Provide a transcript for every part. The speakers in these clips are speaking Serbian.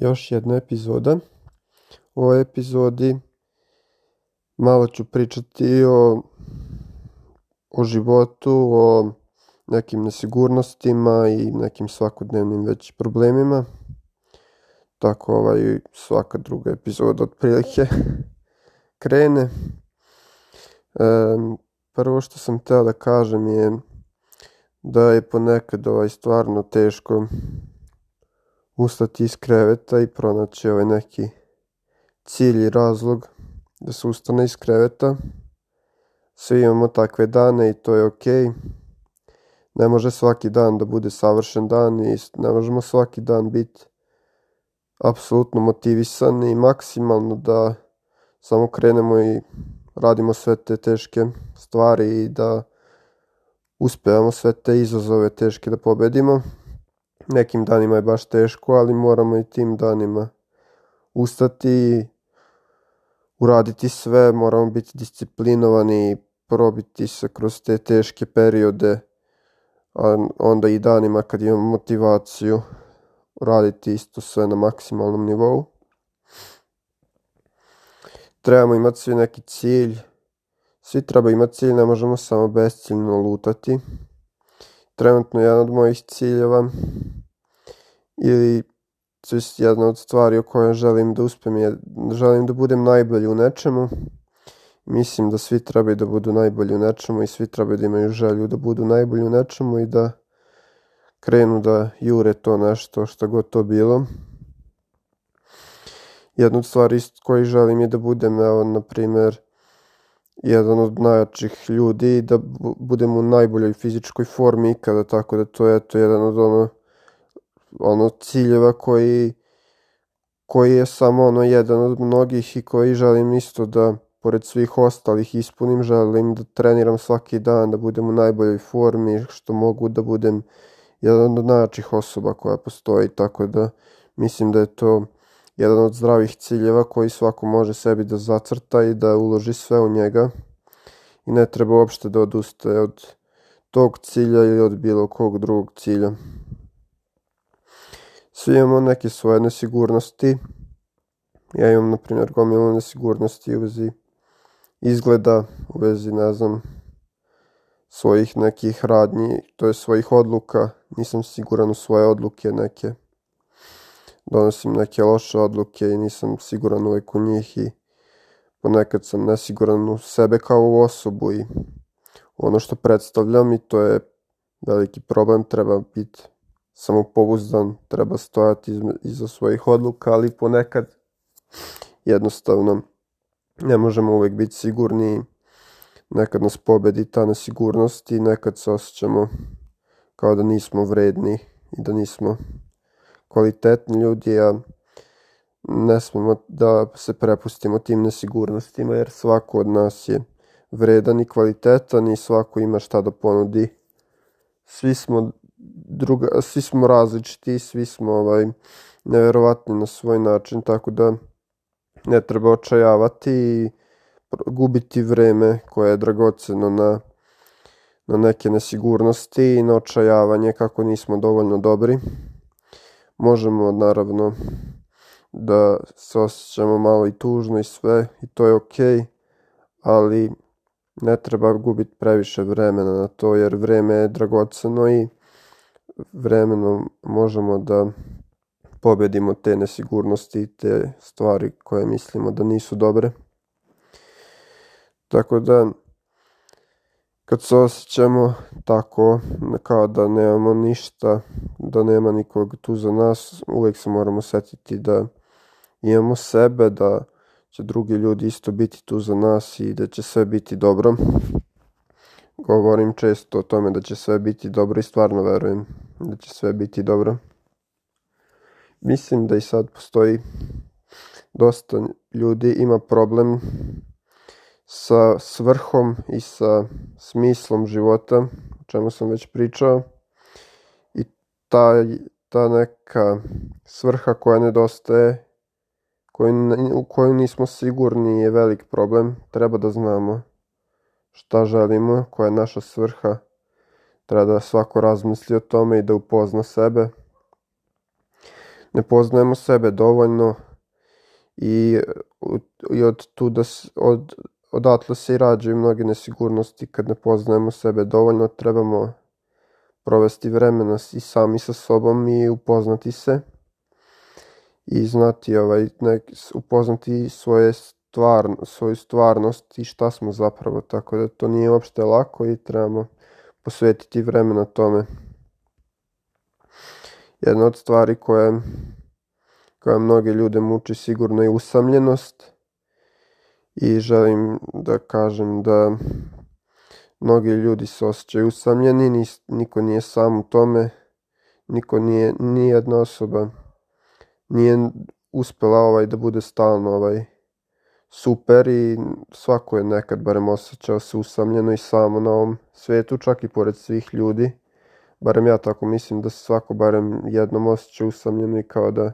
još jedna epizoda. U ovoj epizodi malo ću pričati o, o životu, o nekim nesigurnostima i nekim svakodnevnim već problemima. Tako ovaj, svaka druga epizoda otprilike krene. E, prvo što sam teo da kažem je da je ponekad ovaj stvarno teško ustati iz kreveta i pronaći ovaj neki cilj i razlog da se ustane iz kreveta. Svi imamo takve dane i to je okej. Okay. Ne može svaki dan da bude savršen dan i ne možemo svaki dan biti apsolutno motivisani i maksimalno da samo krenemo i radimo sve te teške stvari i da uspevamo sve te izazove teške da pobedimo. Nekim danima je baš teško, ali moramo i tim danima ustati, uraditi sve, moramo biti disciplinovani probiti se kroz te teške periode, a onda i danima kad imamo motivaciju raditi isto sve na maksimalnom nivou. Trebamo imati svi neki cilj, svi treba imati cilj, ne možemo samo besciljno lutati. Trenutno jedan od mojih ciljeva ili jedna od stvari o kojoj želim da uspem je želim da budem najbolji u nečemu. Mislim da svi trebaju da budu najbolji u nečemu i svi trebaju da imaju želju da budu najbolji u nečemu i da krenu da jure to nešto što god to bilo. Jedna od stvari koji želim je da budem, evo, na primer, jedan od najjačih ljudi i da budem u najboljoj fizičkoj formi ikada, tako da to je eto jedan od ono, ono ciljeva koji, koji je samo ono jedan od mnogih i koji želim isto da pored svih ostalih ispunim, želim da treniram svaki dan, da budem u najboljoj formi, što mogu da budem jedan od najjačih osoba koja postoji, tako da mislim da je to jedan od zdravih ciljeva koji svako može sebi da zacrta i da uloži sve u njega i ne treba uopšte da odustaje od tog cilja ili od bilo kog drugog cilja. Svi imamo neke svoje nesigurnosti. Ja imam, na primjer, gomilu nesigurnosti u vezi izgleda, u vezi, ne znam, svojih nekih radnji, to je svojih odluka. Nisam siguran u svoje odluke neke donosim neke loše odluke i nisam siguran uvek u njih i ponekad sam nesiguran u sebe kao u osobu i ono što predstavljam i to je veliki problem, treba biti samopouzdan, treba stojati iza svojih odluka, ali ponekad jednostavno ne možemo uvek biti sigurni nekad nas pobedi ta nesigurnost i nekad se osjećamo kao da nismo vredni i da nismo kvalitetni ljudi, a ne smemo da se prepustimo tim nesigurnostima, jer svako od nas je vredan i kvalitetan i svako ima šta da ponudi. Svi smo, druga, svi smo različiti, svi smo ovaj, neverovatni na svoj način, tako da ne treba očajavati i gubiti vreme koje je dragoceno na, na neke nesigurnosti i na očajavanje kako nismo dovoljno dobri. Možemo naravno da se osjećamo malo i tužno i sve i to je okej, okay, ali ne treba gubiti previše vremena na to jer vreme je dragoceno i vremenom možemo da pobedimo te nesigurnosti i te stvari koje mislimo da nisu dobre. Tako da kad se osjećamo tako kao da nemamo ništa, da nema nikog tu za nas, uvek se moramo setiti da imamo sebe, da će drugi ljudi isto biti tu za nas i da će sve biti dobro. Govorim često o tome da će sve biti dobro i stvarno verujem da će sve biti dobro. Mislim da i sad postoji dosta ljudi ima problem sa svrhom i sa smislom života, o čemu sam već pričao. I ta, ta neka svrha koja nedostaje, koju, u koju nismo sigurni je velik problem. Treba da znamo šta želimo, koja je naša svrha. Treba da svako razmisli o tome i da upozna sebe. ne poznajemo sebe dovoljno i, i od tuda, od, odatle se i rađaju mnoge nesigurnosti kad ne poznajemo sebe dovoljno, trebamo provesti vremena i sami sa sobom i upoznati se i znati ovaj, nek, upoznati svoje stvar, svoju stvarnost i šta smo zapravo, tako da to nije uopšte lako i trebamo posvetiti vremena tome. Jedna od stvari koje, koja mnoge ljude muči sigurno je usamljenost i želim da kažem da mnogi ljudi se osjećaju usamljeni, niko nije sam u tome, niko nije, nijedna osoba nije uspela ovaj da bude stalno ovaj super i svako je nekad barem osjećao se usamljeno i samo na ovom svetu, čak i pored svih ljudi. Barem ja tako mislim da se svako barem jednom osjeća usamljeno i kao da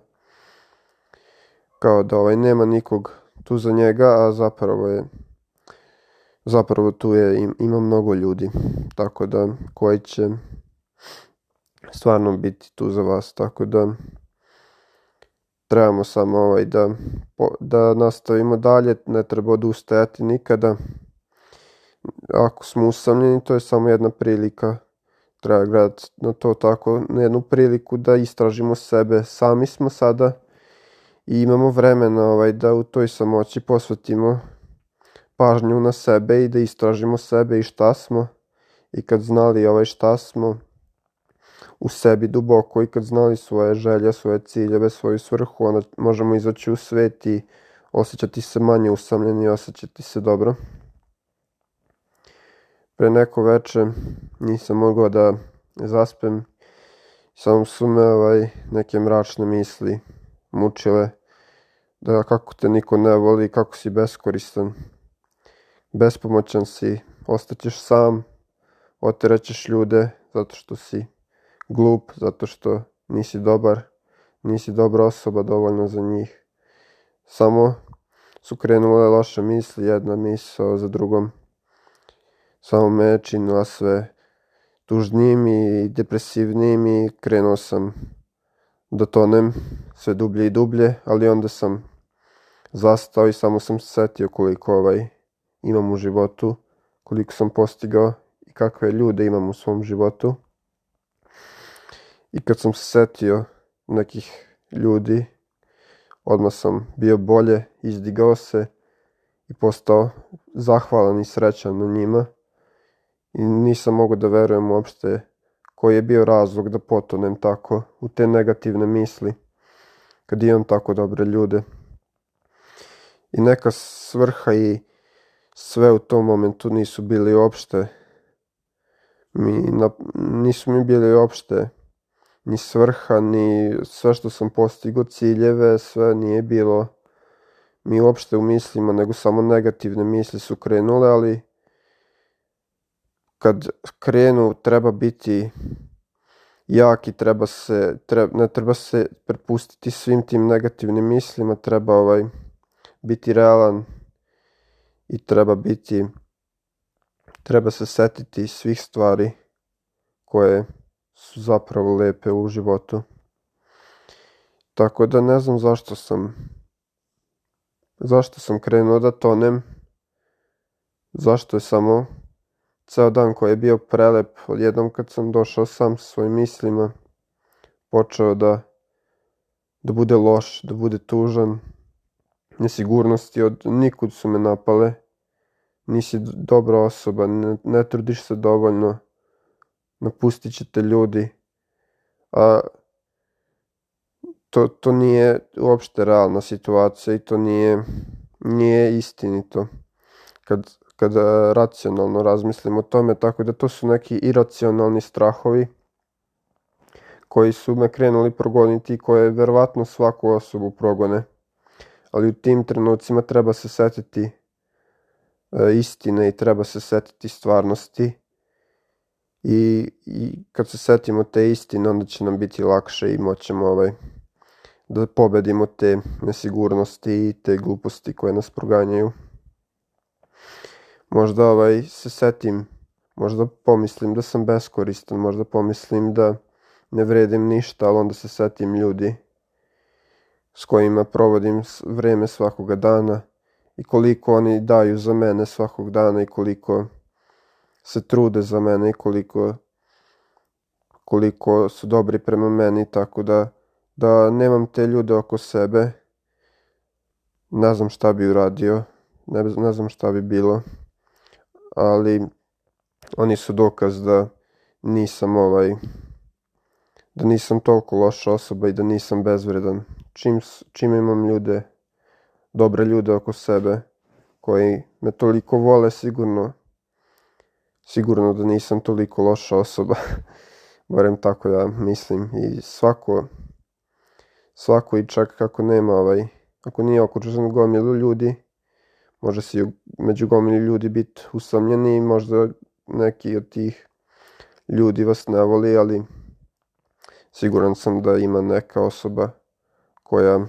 kao da ovaj nema nikog tu za njega, a zapravo je zapravo tu je, ima mnogo ljudi, tako da koji će stvarno biti tu za vas, tako da trebamo samo ovaj da, da nastavimo dalje, ne treba odustajati nikada. Ako smo usamljeni, to je samo jedna prilika, treba gledati na to tako, na jednu priliku da istražimo sebe. Sami smo sada i imamo vremena ovaj, da u toj samoći posvetimo pažnju na sebe i da istražimo sebe i šta smo. I kad znali ovaj šta smo, u sebi duboko i kad znali svoje želje, svoje ciljeve, svoju svrhu, onda možemo izaći u svet i osjećati se manje usamljeni i osjećati se dobro. Pre neko veče nisam mogao da zaspem, samo su me ovaj, neke mračne misli mučile, da kako te niko ne voli, kako si beskoristan, bespomoćan si, ostaćeš sam, oteraćeš ljude zato što si glup zato što nisi dobar, nisi dobra osoba dovoljno za njih. Samo su krenule loše misli, jedna misao za drugom. Samo me činila sve tužnijim i depresivnijim i krenuo sam da tonem sve dublje i dublje, ali onda sam zastao i samo sam se setio koliko ovaj imam u životu, koliko sam postigao i kakve ljude imam u svom životu. I kad sam se setio nekih ljudi, odmah sam bio bolje, izdigao se i postao zahvalan i srećan na njima. I nisam mogao da verujem uopšte koji je bio razlog da potonem tako u te negativne misli kad imam tako dobre ljude. I neka svrha i sve u tom momentu nisu bili uopšte mi, na, nisu mi bili uopšte ni svrha, ni sve što sam postigao ciljeve, sve nije bilo mi uopšte u mislima, nego samo negativne misli su krenule, ali kad krenu treba biti jak i treba se, treba, ne treba se prepustiti svim tim negativnim mislima, treba ovaj, biti realan i treba biti, treba se setiti svih stvari koje su zapravo lepe u životu. Tako da ne znam zašto sam zašto sam krenuo da tonem, zašto je samo ceo dan koji je bio prelep, odjednom kad sam došao sam sa svojim mislima, počeo da, da bude loš, da bude tužan, nesigurnosti od nikud su me napale, nisi dobra osoba, ne, ne trudiš se dovoljno, napustit ćete ljudi. A to, to nije uopšte realna situacija i to nije, nije istinito. Kad, kad racionalno razmislimo o tome, tako da to su neki iracionalni strahovi koji su me krenuli progoniti i koje verovatno svaku osobu progone. Ali u tim trenucima treba se setiti e, istine i treba se setiti stvarnosti I, I kad se setimo te istine, onda će nam biti lakše i moćemo ovaj, da pobedimo te nesigurnosti i te gluposti koje nas proganjaju. Možda ovaj, se setim, možda pomislim da sam beskoristan, možda pomislim da ne vredim ništa, ali onda se setim ljudi s kojima provodim vreme svakoga dana i koliko oni daju za mene svakog dana i koliko se trude za mene i koliko, koliko su dobri prema meni, tako da, da nemam te ljude oko sebe, ne znam šta bi uradio, ne, ne znam šta bi bilo, ali oni su dokaz da nisam ovaj, da nisam toliko loša osoba i da nisam bezvredan. Čim, čim imam ljude, dobre ljude oko sebe, koji me toliko vole, sigurno, sigurno da nisam toliko loša osoba. Barem tako ja mislim. I svako, svako i čak kako nema ovaj, ako nije okružen gomilu ljudi, može si među gomili ljudi biti usamljeni i možda neki od tih ljudi vas ne voli, ali siguran sam da ima neka osoba koja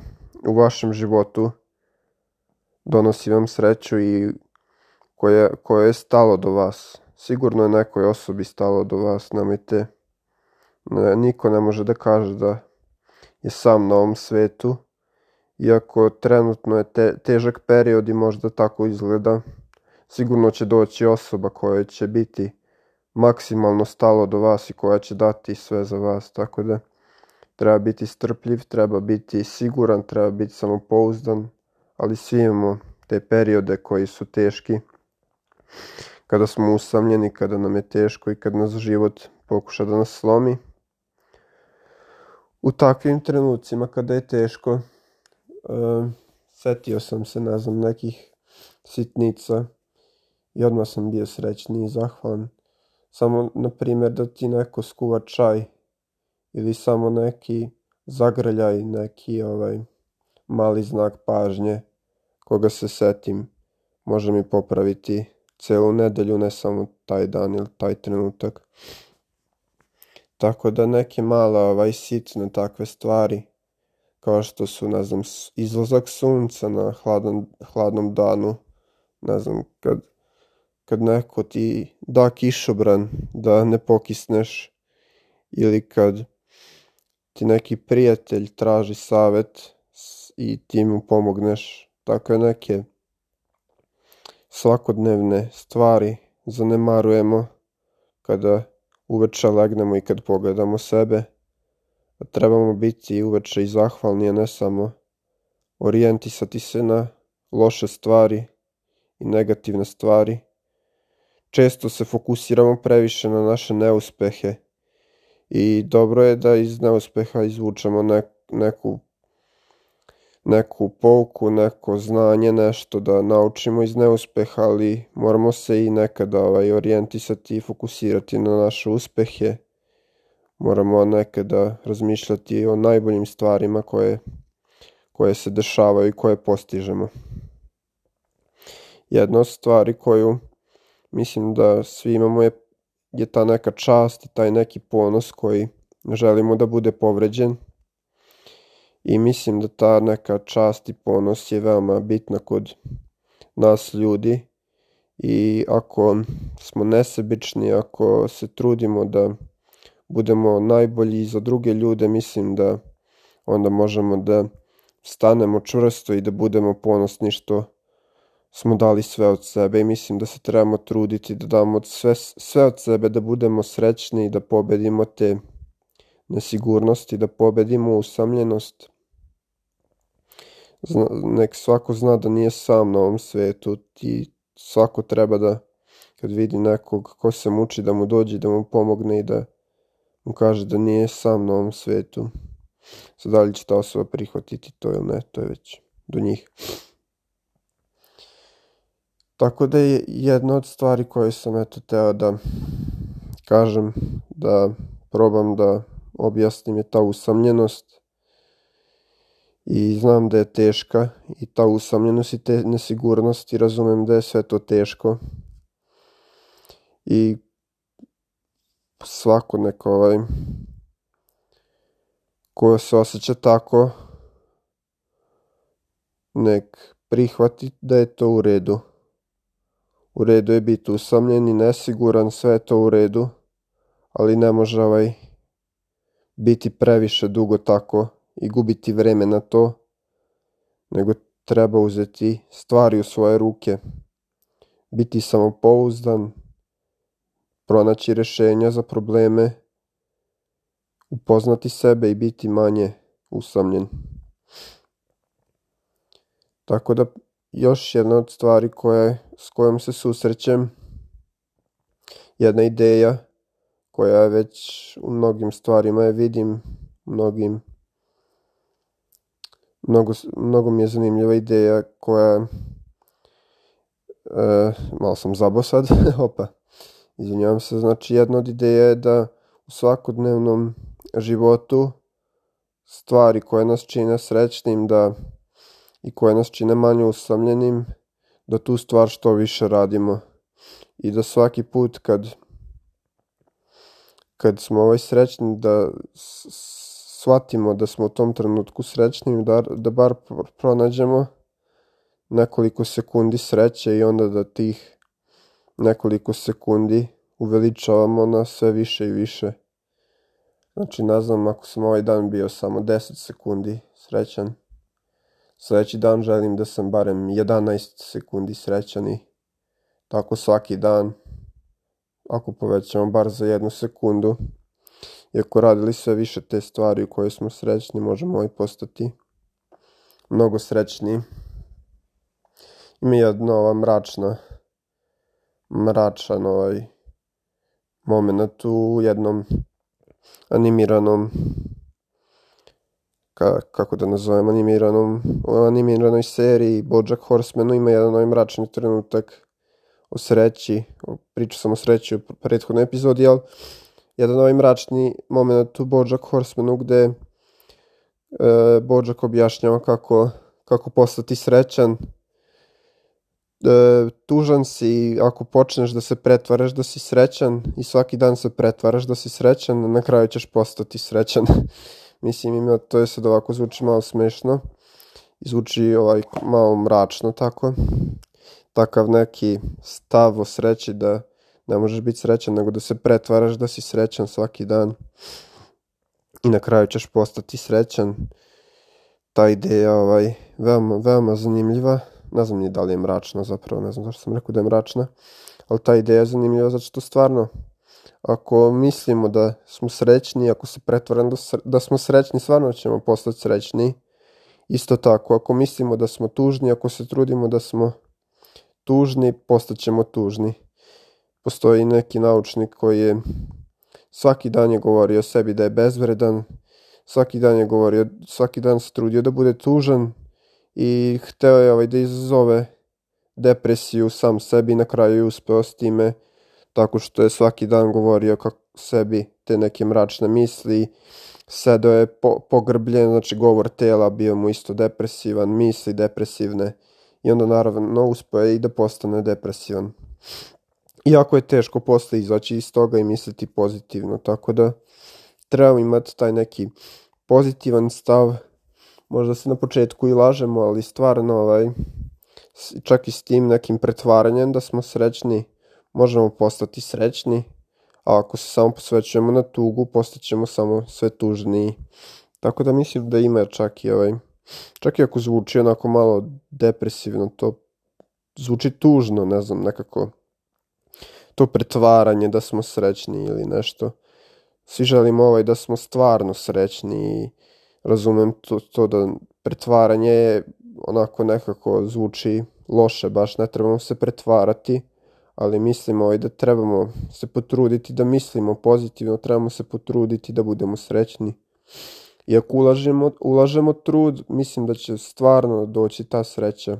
u vašem životu donosi vam sreću i koje, koje je stalo do vas. Sigurno je nekoj osobi stalo do vas, nemojte, ne, niko ne može da kaže da je sam na ovom svetu, iako trenutno je te, težak period i možda tako izgleda, sigurno će doći osoba koja će biti maksimalno stalo do vas i koja će dati sve za vas, tako da treba biti strpljiv, treba biti siguran, treba biti samopouzdan, ali svi imamo te periode koji su teški, kada smo usamljeni, kada nam je teško i kad nas život pokuša da nas slomi. U takvim trenucima kada je teško, uh, setio sam se, ne znam, nekih sitnica i odmah sam bio srećni i zahvalan. Samo, na primjer, da ti neko skuva čaj ili samo neki zagrljaj, neki ovaj mali znak pažnje koga se setim može mi popraviti celu nedelju, ne samo taj dan ili taj trenutak. Tako da neke male ovaj, sitne takve stvari, kao što su, ne znam, izlazak sunca na hladnom, hladnom danu, ne znam, kad, kad neko ti da kišobran da ne pokisneš ili kad ti neki prijatelj traži savet i ti mu pomogneš takve neke svakodnevne stvari zanemarujemo kada uveče legnemo i kad pogledamo sebe. Trebamo biti uveče i zahvalni, a ne samo orijentisati se na loše stvari i negativne stvari. Često se fokusiramo previše na naše neuspehe i dobro je da iz neuspeha izvučemo ne, neku neku pouku, neko znanje, nešto da naučimo iz neuspeha, ali moramo se i nekada ovaj, orijentisati i fokusirati na naše uspehe. Moramo nekada razmišljati o najboljim stvarima koje, koje se dešavaju i koje postižemo. Jedna od stvari koju mislim da svi imamo je, je ta neka čast i taj neki ponos koji želimo da bude povređen i mislim da ta neka čast i ponos je veoma bitna kod nas ljudi. I ako smo nesebični, ako se trudimo da budemo najbolji za druge ljude, mislim da onda možemo da stanemo čvrsto i da budemo ponosni što smo dali sve od sebe. I mislim da se trebamo truditi da damo sve, sve od sebe, da budemo srećni i da pobedimo te nesigurnosti, da pobedimo usamljenost, zna, nek svako zna da nije sam na ovom svetu i svako treba da kad vidi nekog ko se muči da mu dođe da mu pomogne i da mu kaže da nije sam na ovom svetu. Sad da li će ta osoba prihvatiti to ili ne, to je već do njih. Tako da je jedna od stvari koje sam eto teo da kažem, da probam da objasnim je ta usamljenost i znam da je teška i ta usamljenost i te i razumem da je sve to teško i svako neko ovaj ko se osjeća tako nek prihvati da je to u redu. U redu je biti usamljen i nesiguran, sve je to u redu, ali ne može ovaj biti previše dugo tako i gubiti vreme na to, nego treba uzeti stvari u svoje ruke, biti samopouzdan, pronaći rešenja za probleme, upoznati sebe i biti manje usamljen. Tako da još jedna od stvari koje, s kojom se susrećem, jedna ideja koja je već u mnogim stvarima je vidim, mnogim mnogo, mnogo mi je zanimljiva ideja koja e, malo sam zabo sad, opa, izvinjavam se, znači jedna od ideja je da u svakodnevnom životu stvari koje nas čine srećnim da i koje nas čine manje usamljenim da tu stvar što više radimo. I da svaki put kad kad smo ovaj srećni da shvatimo da smo u tom trenutku srećni da, da bar pronađemo nekoliko sekundi sreće i onda da tih nekoliko sekundi uveličavamo na sve više i više. Znači, ne znam, ako sam ovaj dan bio samo 10 sekundi srećan, sledeći dan želim da sam barem 11 sekundi srećan i tako svaki dan, ako povećamo bar za jednu sekundu, i ako radili sve više te stvari u kojoj smo srećni, možemo i postati mnogo srećniji. Ima jedna ova mračna, mračan ovaj moment u jednom animiranom ka, kako da nazovem animiranom u animiranoj seriji Bojack Horsemanu ima jedan ovaj mračni trenutak o sreći, pričao sam o sreći u prethodnoj epizodi, ali jedan ovaj mračni moment u Bojack Horsemanu gde e, Bojack objašnjava kako, kako postati srećan, e, tužan si ako počneš da se pretvaraš da si srećan i svaki dan se pretvaraš da si srećan, na kraju ćeš postati srećan. Mislim, ima, to je sad ovako zvuči malo smešno i zvuči ovaj malo mračno tako. Takav neki stav o sreći da ne možeš biti srećan, nego da se pretvaraš da si srećan svaki dan i na kraju ćeš postati srećan. Ta ideja ovaj, veoma, veoma zanimljiva ne znam ni da li je mračna zapravo, ne znam zašto sam rekao da je mračna, ali ta ideja je zanimljiva zato što stvarno ako mislimo da smo srećni, ako se pretvaram da, da smo srećni, stvarno ćemo postati srećni. Isto tako, ako mislimo da smo tužni, ako se trudimo da smo tužni, postaćemo tužni. Postoji neki naučnik koji je svaki dan je govorio o sebi da je bezvredan, svaki dan je govorio, svaki dan se trudio da bude tužan, i hteo je ovaj, da izazove depresiju sam sebi na kraju je uspeo s time tako što je svaki dan govorio kako sebi te neke mračne misli, sedao je po, pogrbljen, znači govor tela bio mu isto depresivan, misli depresivne i onda naravno uspeo je i da postane depresivan. Iako je teško posle izaći iz toga i misliti pozitivno, tako da treba imati taj neki pozitivan stav možda se na početku i lažemo, ali stvarno ovaj, čak i s tim nekim pretvaranjem da smo srećni, možemo postati srećni, a ako se samo posvećujemo na tugu, postaćemo samo sve tužniji. Tako da mislim da ima čak i ovaj, čak i ako zvuči onako malo depresivno, to zvuči tužno, ne znam, nekako to pretvaranje da smo srećni ili nešto. Svi želimo ovaj da smo stvarno srećni i razumem to, to da pretvaranje je onako nekako zvuči loše, baš ne trebamo se pretvarati, ali mislimo ovaj da trebamo se potruditi da mislimo pozitivno, trebamo se potruditi da budemo srećni. I ako ulažemo, ulažemo trud, mislim da će stvarno doći ta sreća.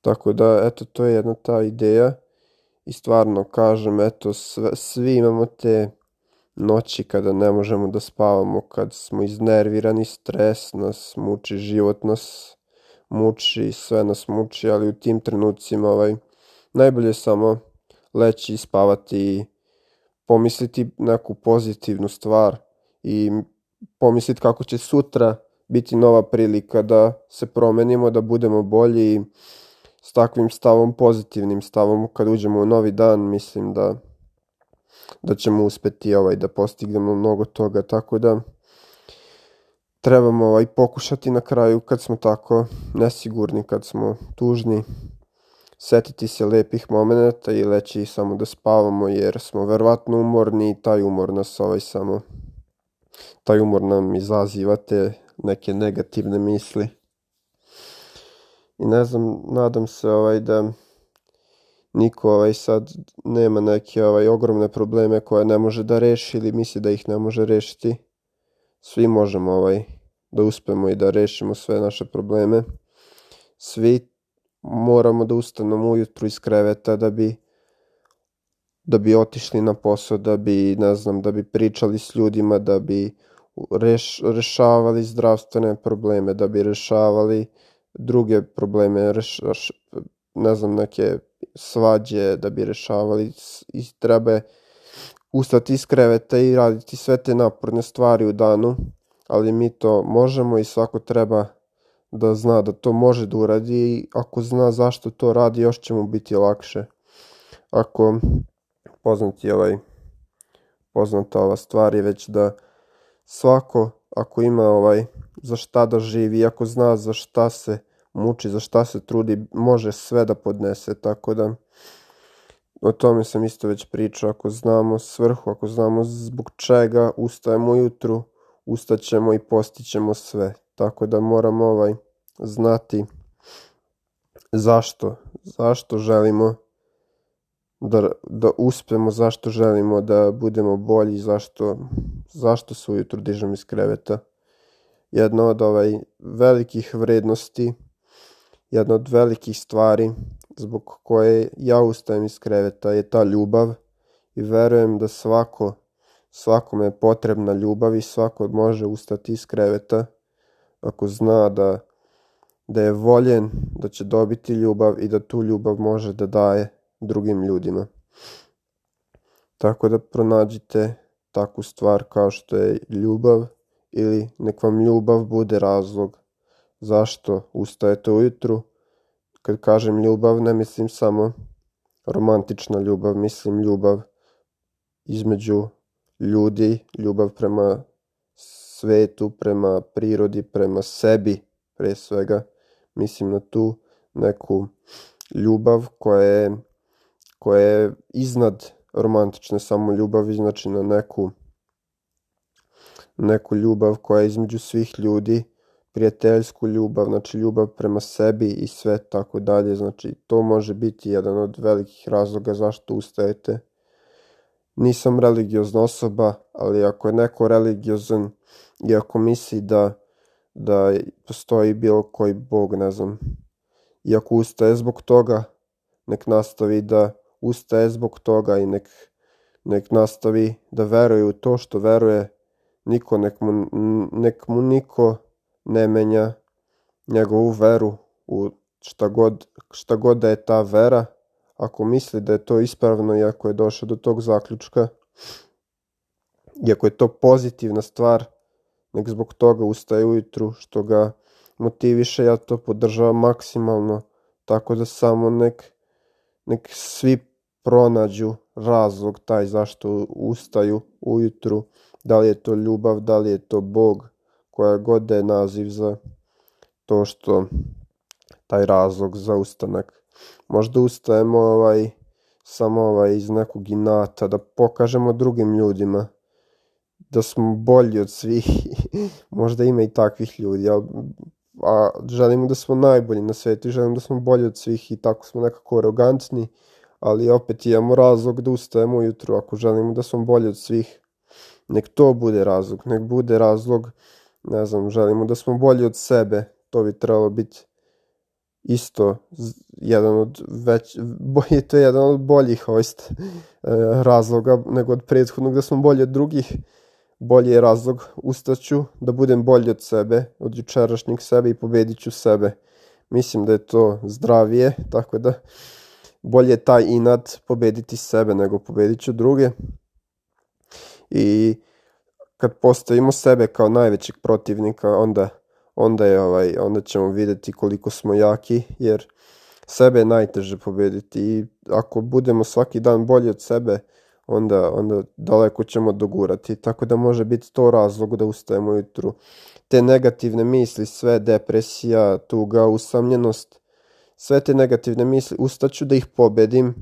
Tako da, eto, to je jedna ta ideja. I stvarno kažem, eto, sve, svi imamo te noći kada ne možemo da spavamo, kad smo iznervirani, stres nas muči, život nas muči, sve nas muči, ali u tim trenucima ovaj, najbolje je samo leći i spavati i pomisliti neku pozitivnu stvar i pomisliti kako će sutra biti nova prilika da se promenimo, da budemo bolji i s takvim stavom, pozitivnim stavom, kad uđemo u novi dan, mislim da da ćemo uspeti ovaj, da postignemo mnogo toga, tako da trebamo ovaj, pokušati na kraju kad smo tako nesigurni, kad smo tužni, setiti se lepih momenta i leći samo da spavamo jer smo verovatno umorni i taj umor nas ovaj samo taj umor nam izaziva te neke negativne misli. I ne znam, nadam se ovaj da niko ovaj sad nema neke ovaj ogromne probleme koje ne može da reši ili misli da ih ne može rešiti. Svi možemo ovaj da uspemo i da rešimo sve naše probleme. Svi moramo da ustanemo ujutru iz kreveta da bi da bi otišli na posao, da bi, ne znam, da bi pričali s ljudima, da bi reš, rešavali zdravstvene probleme, da bi rešavali druge probleme, reš, ne znam, neke svađe, da bi rešavali i treba ustati iz kreveta i raditi sve te naporne stvari u danu, ali mi to možemo i svako treba da zna da to može da uradi i ako zna zašto to radi još će mu biti lakše. Ako poznati ovaj poznata ova stvar je već da svako ako ima ovaj za šta da živi, ako zna za šta se muči, za šta se trudi, može sve da podnese, tako da o tome sam isto već pričao, ako znamo svrhu, ako znamo zbog čega ustajemo ujutru, ustaćemo i postićemo sve, tako da moramo ovaj znati zašto, zašto želimo da, da uspemo, zašto želimo da budemo bolji, zašto, zašto se ujutru dižemo iz kreveta. Jedna od ovaj velikih vrednosti, jedna od velikih stvari zbog koje ja ustajem iz kreveta je ta ljubav i verujem da svako, svakome je potrebna ljubav i svako može ustati iz kreveta ako zna da, da je voljen, da će dobiti ljubav i da tu ljubav može da daje drugim ljudima. Tako da pronađite takvu stvar kao što je ljubav ili nek vam ljubav bude razlog zašto ustajete ujutru. Kad kažem ljubav ne mislim samo romantična ljubav, mislim ljubav između ljudi, ljubav prema svetu, prema prirodi, prema sebi pre svega. Mislim na tu neku ljubav koja je koja je iznad romantične samo ljubavi, znači na neku neku ljubav koja je između svih ljudi, prijateljsku ljubav, znači ljubav prema sebi i sve tako dalje, znači to može biti jedan od velikih razloga zašto ustajete. Nisam religiozna osoba, ali ako je neko religiozan i ako misli da, da postoji bilo koji bog, ne znam, i ako ustaje zbog toga, nek nastavi da ustaje zbog toga i nek, nek nastavi da veruje u to što veruje, niko, nek mu, nek mu niko ne menja njegovu veru u šta god, šta god da je ta vera, ako misli da je to ispravno i ako je došao do tog zaključka, i ako je to pozitivna stvar, nek zbog toga ustaje ujutru, što ga motiviše, ja to podržavam maksimalno, tako da samo nek, nek svi pronađu razlog taj zašto ustaju ujutru, da li je to ljubav, da li je to Bog, koja god da je naziv za to što taj razlog za ustanak. Možda ustajemo ovaj, samo ovaj, iz nekog inata, da pokažemo drugim ljudima da smo bolji od svih, možda ima i takvih ljudi, ali a želimo da smo najbolji na svetu i želimo da smo bolji od svih i tako smo nekako arogantni ali opet imamo razlog da ustajemo ujutru ako želimo da smo bolji od svih. Nek to bude razlog, nek bude razlog, ne znam, želimo da smo bolji od sebe, to bi trebalo biti isto jedan od već, je to jedan od boljih host e, razloga nego od prethodnog da smo bolji od drugih. Bolji je razlog ustaću da budem bolji od sebe, od jučerašnjeg sebe i pobedit ću sebe. Mislim da je to zdravije, tako da bolje taj inat pobediti sebe nego pobedit ću druge. I kad postavimo sebe kao najvećeg protivnika, onda, onda, je, ovaj, onda ćemo videti koliko smo jaki, jer sebe je najteže pobediti i ako budemo svaki dan bolji od sebe, onda, onda daleko ćemo dogurati. Tako da može biti to razlog da ustajemo ujutru. Te negativne misli, sve depresija, tuga, usamljenost, sve te negativne misli, ustaću da ih pobedim,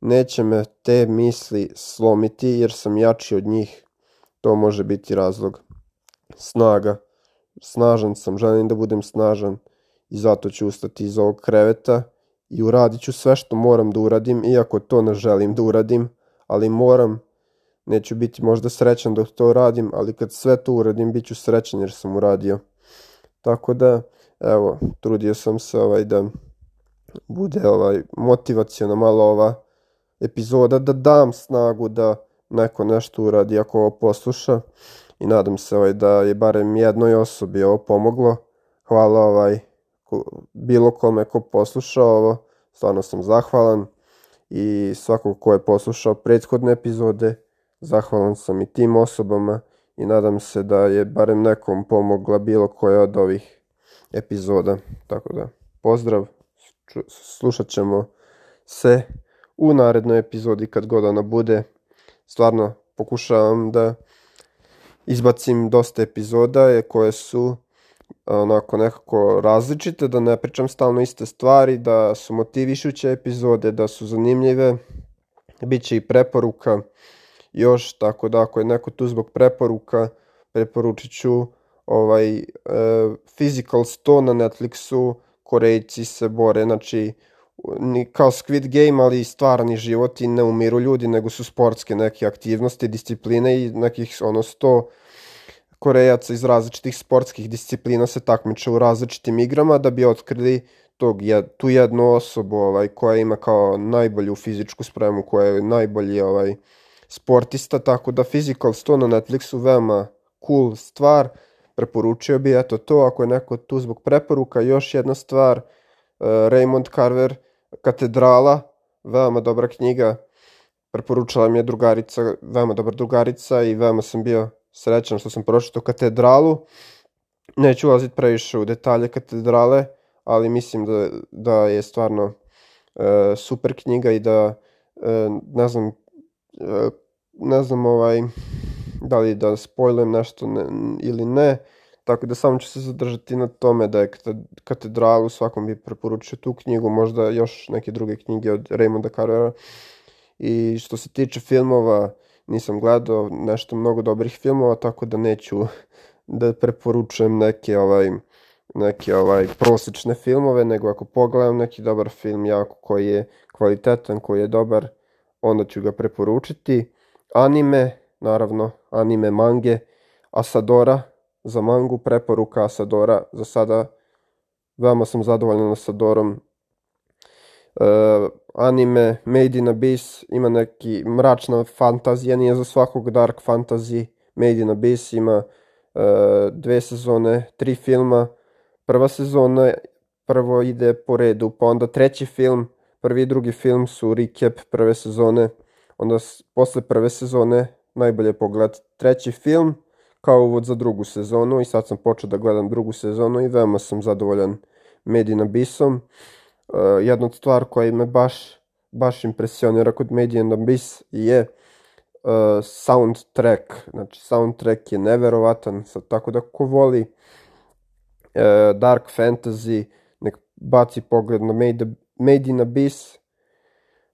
neće me te misli slomiti jer sam jači od njih. To može biti razlog. Snaga. Snažan sam, želim da budem snažan i zato ću ustati iz ovog kreveta i uradit ću sve što moram da uradim, iako to ne želim da uradim, ali moram, neću biti možda srećan dok to radim, ali kad sve to uradim, bit ću srećan jer sam uradio. Tako da, evo, trudio sam se ovaj da bude ovaj motivacijona malo ova epizoda, da dam snagu da neko nešto uradi ako ovo posluša. I nadam se ovaj, da je barem jednoj osobi ovo pomoglo. Hvala ovaj bilo kome ko poslušao ovo, stvarno sam zahvalan. I svakog ko je poslušao prethodne epizode, zahvalan sam i tim osobama. I nadam se da je barem nekom pomogla bilo koja od ovih epizoda. Tako da, pozdrav, slušat ćemo se u narednoj epizodi kad god ona bude. Stvarno pokušavam da izbacim dosta epizoda koje su onako nekako različite, da ne pričam stalno iste stvari, da su motivišuće epizode, da su zanimljive, Biće i preporuka još, tako da ako je neko tu zbog preporuka, preporučit ću ovaj, e, Physical 100 na Netflixu, Korejci se bore, znači ni kao Squid Game, ali stvarni život i ne umiru ljudi, nego su sportske neke aktivnosti, discipline i nekih ono 100 Korejaca iz različitih sportskih disciplina se takmiče u različitim igrama da bi otkrili tog, tu jednu osobu ovaj, koja ima kao najbolju fizičku spremu, koja je najbolji ovaj, sportista, tako da Physical 100 na Netflixu veoma cool stvar, preporučio bi eto to, ako je neko tu zbog preporuka, još jedna stvar, uh, Raymond Carver, Katedrala, veoma dobra knjiga, preporučala mi je drugarica, veoma dobra drugarica i veoma sam bio srećan što sam pročitao katedralu. Neću ulaziti previše u detalje katedrale, ali mislim da, da je stvarno e, super knjiga i da e, ne znam e, ne znam ovaj da li da spojlujem nešto ne, ili ne, tako da samo ću se zadržati na tome da je katedralu, svakom bi preporučio tu knjigu, možda još neke druge knjige od Raymonda Carvera. I što se tiče filmova, nisam gledao nešto mnogo dobrih filmova, tako da neću da preporučujem neke ovaj neke ovaj prosečne filmove, nego ako pogledam neki dobar film jako koji je kvalitetan, koji je dobar, onda ću ga preporučiti. Anime, naravno, anime mange, Asadora, za mangu preporuka Asadora, za sada veoma sam zadovoljan Asadorom, uh, anime Made in Abyss ima neki mračna fantazija, nije za svakog dark fantasy. Made in Abyss ima uh, dve sezone, tri filma. Prva sezona prvo ide po redu, pa onda treći film, prvi i drugi film su recap prve sezone, onda posle prve sezone najbolje pogled treći film kao uvod za drugu sezonu i sad sam počeo da gledam drugu sezonu i veoma sam zadovoljan Made in Abyssom. Uh, jedna od stvar koja me baš, baš impresionira kod Made in Abyss je uh, soundtrack. Znači, soundtrack je neverovatan, sad, tako da ko voli uh, dark fantasy, nek baci pogled na Made, Made in Abyss,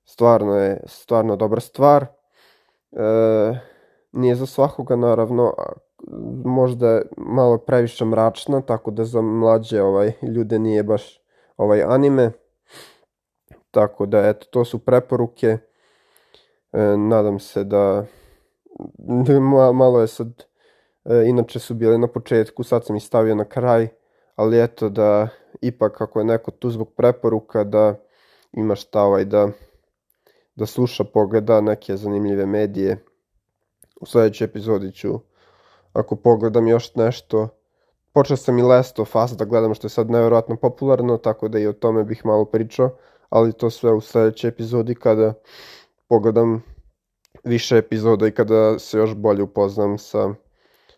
stvarno je stvarno dobra stvar. Uh, nije za svakoga naravno, možda malo previše mračna, tako da za mlađe ovaj, ljude nije baš ovaj anime. Tako da, eto, to su preporuke. E, nadam se da malo je sad, e, inače su bile na početku, sad sam ih stavio na kraj, ali eto da ipak ako je neko tu zbog preporuka da ima šta ovaj da, da sluša, pogleda neke zanimljive medije. U sledećoj epizodi ću, ako pogledam još nešto, počeo sam i Last of Us da gledam što je sad nevjerojatno popularno, tako da i o tome bih malo pričao ali to sve u sledećoj epizodi kada pogledam više epizoda i kada se još bolje upoznam sa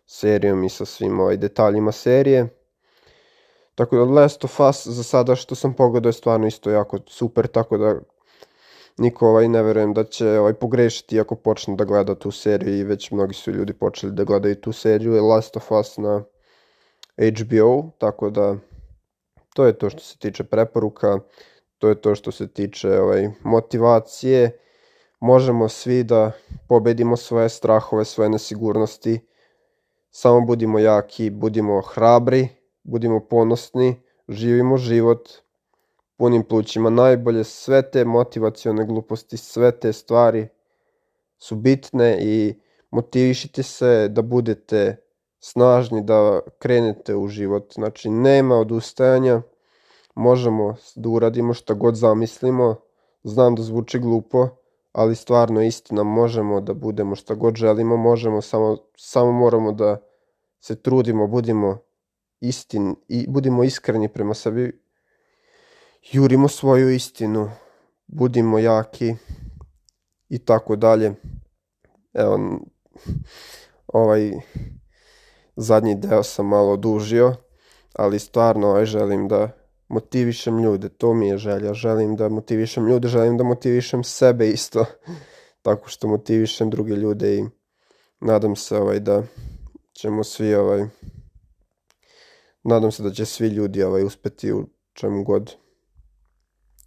serijom i sa svim ovaj detaljima serije. Tako da Last of Us za sada što sam pogledao je stvarno isto jako super, tako da niko ovaj ne verujem da će ovaj pogrešiti ako počne da gleda tu seriju i već mnogi su ljudi počeli da gledaju tu seriju je Last of Us na HBO, tako da to je to što se tiče preporuka, to je to što se tiče ovaj, motivacije. Možemo svi da pobedimo svoje strahove, svoje nesigurnosti. Samo budimo jaki, budimo hrabri, budimo ponosni, živimo život punim plućima. Najbolje sve te motivacione gluposti, sve te stvari su bitne i motivišite se da budete snažni, da krenete u život. Znači, nema odustajanja, možemo da uradimo šta god zamislimo. Znam da zvuči glupo, ali stvarno istina, možemo da budemo šta god želimo, možemo, samo, samo moramo da se trudimo, budimo istin i budimo iskreni prema sebi, jurimo svoju istinu, budimo jaki i tako dalje. Evo, ovaj zadnji deo sam malo dužio, ali stvarno ovaj, želim da motivišem ljude, to mi je želja, želim da motivišem ljude, želim da motivišem sebe isto, tako što motivišem druge ljude i nadam se ovaj da ćemo svi ovaj nadam se da će svi ljudi ovaj uspeti u čemu god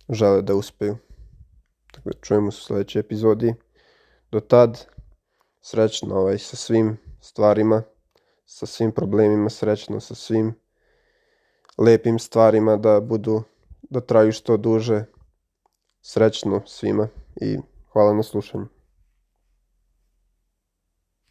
žele da uspeju. Tako da čujemo se u sledećoj epizodi. Do tad, srećno ovaj, sa svim stvarima, sa svim problemima, srećno sa svim lepim stvarima da budu, da traju što duže. Srećno svima i hvala na slušanju.